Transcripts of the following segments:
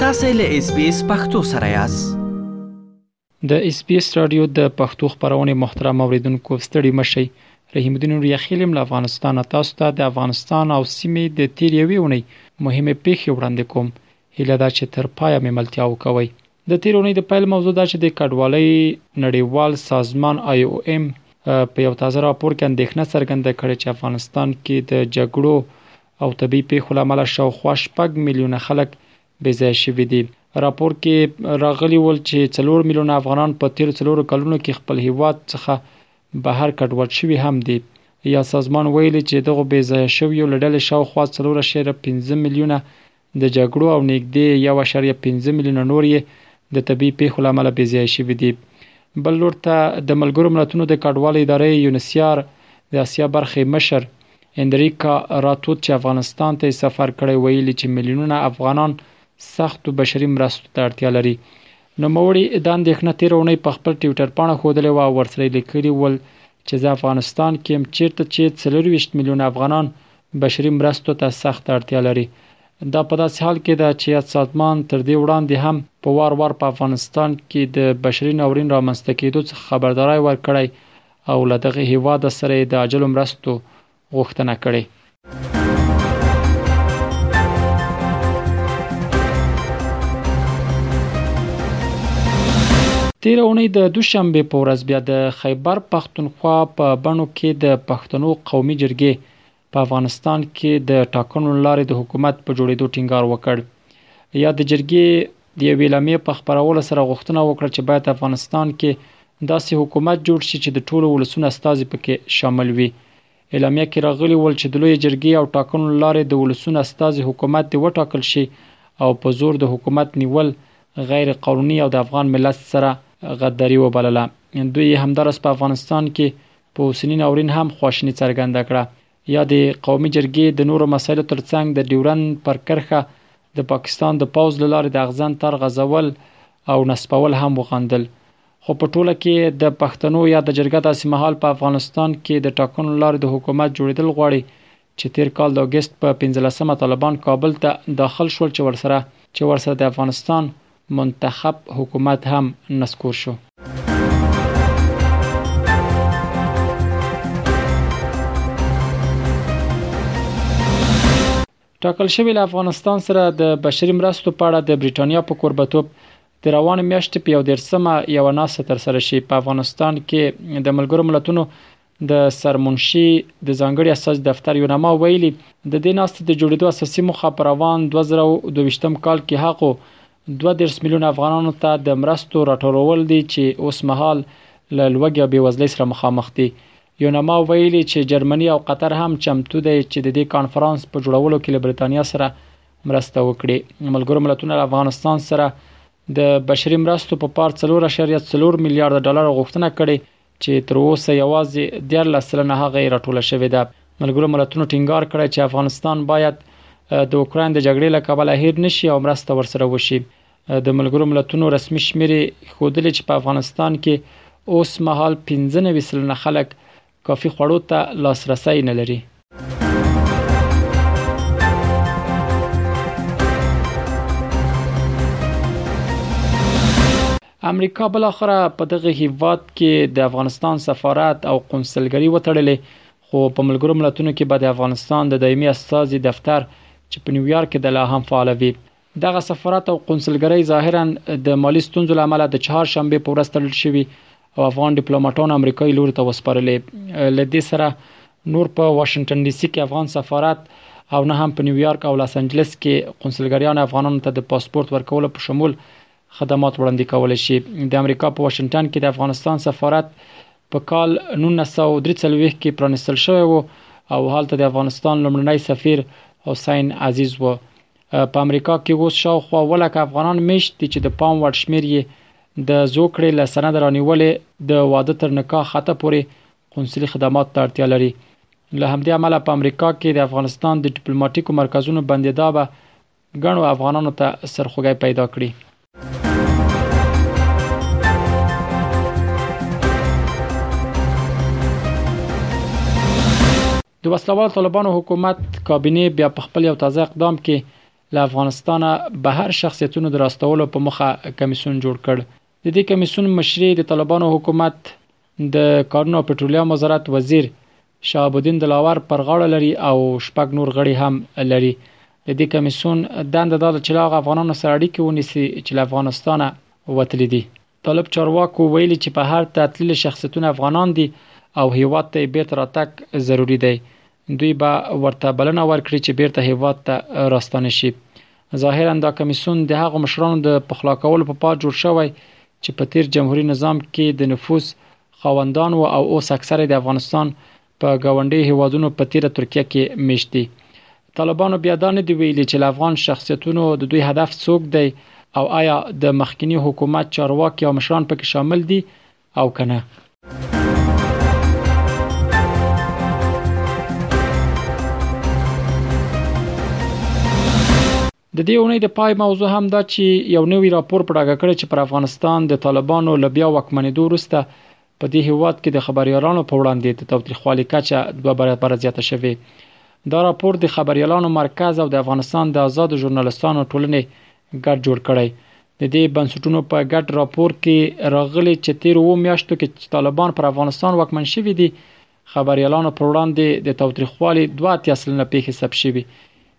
تاسو له اس بي اس پختو سره یاست د اس بي اس رادیو د پښتو خبرونه محترم اوریدونکو ستړي مشي رحیم الدین ریاخیلم له افغانستان تاسو ته د افغانستان او سیمې د تیر یوې ونې مهمه پیښه وړاندې کوم هیله ده چې تر پایه مې ملتیا وکوئ. د تېرې اونۍ د پیل موضوع دا چې د کډوالۍ نړیوال سازمان، IOM، په یو تازه راپور کې اندېښنه څرګنده کړې چې افغانستان کې د جګړو او طبیعي پېښو له امله شاوخوا شپږ میلیونه خلک بې ځایه شوي دي. راپور کې راغلي ول چې څلور میلیونه افغانان په تېرو څلورو کلونو کې خپل هېواد څخه بهر کډوال شوي هم دي. یاد سازمان ویلي چې دغو بې ځایه شویو له ډلې شاوخوا څلور اعشاریه پنځه میلیونه د جګړو او نږدې یو اعشاریه پنځه میلیونه نور یې د طبیعي پیښو له امله بې ځایه شوي دي. بل لور ته د ملګرو ملتونو د کډوالو ادارې یونسیار د اسیا برخې مشر اندریکا راتوت چې افغانستان ته یې سفر کړی ویلي چې میلیونونه افغانان سختو بشري مرستو ته اړتیا لري. نوموړي دا اندېښنه تېره اونۍ په خپل ټویټرپاڼه ښودلې وه او ورسره یې لیکلي ول چې زه افغانستان کې یم چېرته چې څلور ویشت میلیونه افغانان بشري مرستو ته سخته اړتیا لري. دا په داسې حال کې ده چې یاد سازمان تر دې وړاندې هم په وار وار په افغانستان کې د بشري ناورین رامنځته کېدو څخه خبرداری ورکړی او له دغه هېواد سره یې د عاجلو مرستو غوښتنه کړې. تېره اونۍ د دوشنبې په ورځ بیا د خیبر پښتونخوا په بڼو کې د پښتنو قومي جرګې په افغانستان کې د ټاکنو لارې د حکومت په جوړېدو ټینګار وکړ یا د جرګې د یوې لمې په خبرولو سره غوښتنه وکړه چې باید افغانستان کې داسې حکومت جوړ شي چې د ټولو ولسونو استازي پکې شامل وي اعلامیه کې راغلي ول چې د لوی جرګې او ټاکنو لارې د ولسونو استازي حکومت دی وټاکل شي او په زور د حکومت نیول غیر قانوني او د افغان ملت سره غداری وبلله دوی همدارس په افغانستان کې په اوسني ناورین هم خواشیني څرګنده کړه. یا د قومي جرګې د نورو مسایلو ترڅنګ د ډیورند پر کرښه د پاکستان د پوځ له لارې د اغزن تار غځول او نصبول هم وغندل. خو په ټوله کې د پښتنو یاده جرګه داسې مهال په افغانستان کې د ټاکنو له لارې د حکومت جوړېدل غواړي چې تېر کال د اګست په پنځلسمه طالبان کابل ته داخل شول چې ورسره چې ورسره د افغانستان منتخب حکومت هم نسکور شو. ټاکل شوې له افغانستان سره د بشري مرستو په اړه د بریټانیا په کوربتوب د روانې میاشتې په یو دېرشمه یوه ناسته ترسره شي. په افغانستان کې د ملګرو ملتونو د سرمنشي د ځانګړي استازي دفتر یونما ویلي، د دې ناستې د جوړېدو اساسي موخه په روان دوه زره او دوه ویشت کال کې هغو دوه دېرش میلیون افغانانو ته د مرستو راټولول دي چې اوسمهال له لوږې او بېوزلۍ سره مخامخ دي. یونما ویلي چې جرمني او قطر هم چمتو دی چې د دې کانفرانس په جوړولو کې له بریتانیا سره مرسته وکړي. ملګرو ملتونو له افغانستان سره د بشري مرستو په پار څلور اعشاریه څلور میلیارده ډالرو غوښتنه کړې چې تر اوسه یوازې دیارلس سلنه هغه یې راټوله شوې ده. ملګرو ملتونو ټینګار کړی چې افغانستان باید د اوکراین د جګړې له کبله هېر نه شي او مرسته ورسره وشي. د ملګرو ملتونو رسمي شمېرې ښودلې چې په افغانستان کې اوسمهال پنځه نوي سلنه خلک کافي خوړو ته لاسرسی نه لري. امریکا بل اخره په دغه هیواد کې د افغانستان سفارت او قونسلګری وټړلې خو په ملګرو ملتونو کې به د افغانستان د دایمي استازي دفتر چې په نیویارک کې د لا هم فعال وي دغه سفارت او قونسلګرۍ ظاهرا د مالي ستونزو له امله د چهار شنبه په ورځ تړل شوی او افغان ډیپلوماټان امریکایي لور ته وسپارلې له دې سره نور په واشنگټن ډي سي کې افغان سفارت او نه هم په نیویارک او لاس انجلس کې قونسلګریان افغانانو ته د پاسپورت ورکولو په شمول خدمات وړاندې کول شي د امریکا په واشنگټن کې د افغانستان سفارت په کال 1943 کې پرانستل شوی وو او هلته د افغانستان لومړنی سفیر حسین عزیز وو په امریکا کې اوس شاوخوا ولکه افغانان میشت دي چې د پام وړ شمیر یې د زوکړې له سند رانیولې د واده تر نکاح خطه پورې قونسلي خدمات ته اړتیا لري له همدې امله په امریکا کې د افغانستان د ډیپلوماټیکو مرکزونو بندیدا به ګڼو افغانانو ته سرخوږی پیدا کړي د وسلوال طالبانو حکومت کابینې بیا په خپل یو تازه اقدام کې له افغانستانه بهر شخصیتونو د راستولو په مخه کمیسون جوړ کړ. د دې کمیسون مشري د طالبانو حکومت د کارونو او پټرولیم وزارت وزیر شهاب الدین دلاور پر غاړه لري او شپږ نور غړي هم لري. د دې کمیسون دنده دا ده چې له هغه افغانانو سره اړیکې ونیسي چې له افغانستانه وتلي دي. طالب چارواکو ویلي چې په هر تتللي شخصیتونه افغانان دي او هیواد ته بیرته راتک ضروري دی دوی به ورته بلنه ورکړي چې بیرته هیواد ته راستانه شي ظاهرا دا کمیسون د هغو مشرانو د پخلا کولو په پار جوړ شوی چې په تیر جمهوری نظام کې د نفوس خاوندان و او اوس اکثره د افغانستان په ګاونډي هیوادونو په تیره ترکیه کې میشت دي طالبانو بیا دا نه دی ویلي چې افغان شخصیتونو د دوی هدف څوک دی او آیا د مخکنی حکومت چارواکي او مشران پکې شامل دي او کنه د دې اونۍ د پای موضوع هم دا چې یو نوی راپور په ډاګه کړې چې پر افغانستان د طالبانو له بیا واکمنېدو وروسته په دې هیواد کې د خبریالانو په وړاندې د تاوتریخوالي کچه دوه برابره زیاته شوې دا راپور د خبریالانو مرکز او د افغانستان د آزادو ژورنالستانو ټولنې ګډ جوړ کړی د دې بنسټونو په ګډ راپور کې راغلي چې تیر و میاشتو کې طالبان پر افغانستان واکمن شوي دي خبریالانو پر وړاندې د توتریخوالي دوه اتیا سلنه پیښې ثبت شوي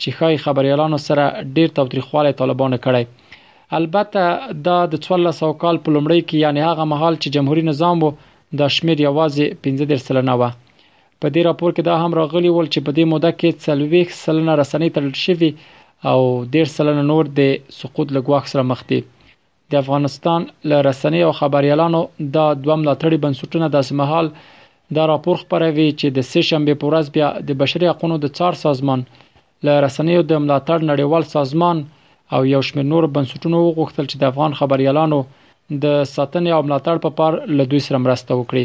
چې ښایي خبریالانو سره ډیر توتریخوالی طالبانو کړی البته دا د 1400 کال په لومړۍ کې یعنی هغه مهال چې جمهوریت نظام وو دا شمیر یوازې 15 سلنه و په دې راپور کې دا هم راغلی ول چې په دې موده کې 40 سلنه رسنۍ تړل شوی او 10 سلنه نور د سقوط لګواخ سره مخ دي د افغانستان له رسنۍ او خبريالانو دا دوه ملاتړي بنسټونه داسې مهال دا راپور خبروي چې د سه شنبه په ورځ بیا د بشري حقوقو د څار سازمان له رسنیو د ملاتړ نړیوال سازمان او یو شمېر نور بنسټونو وغوښتل چې د افغان خبريالانو د ساتنې او ملاتړ په پار له دوی سره مرسته وکړي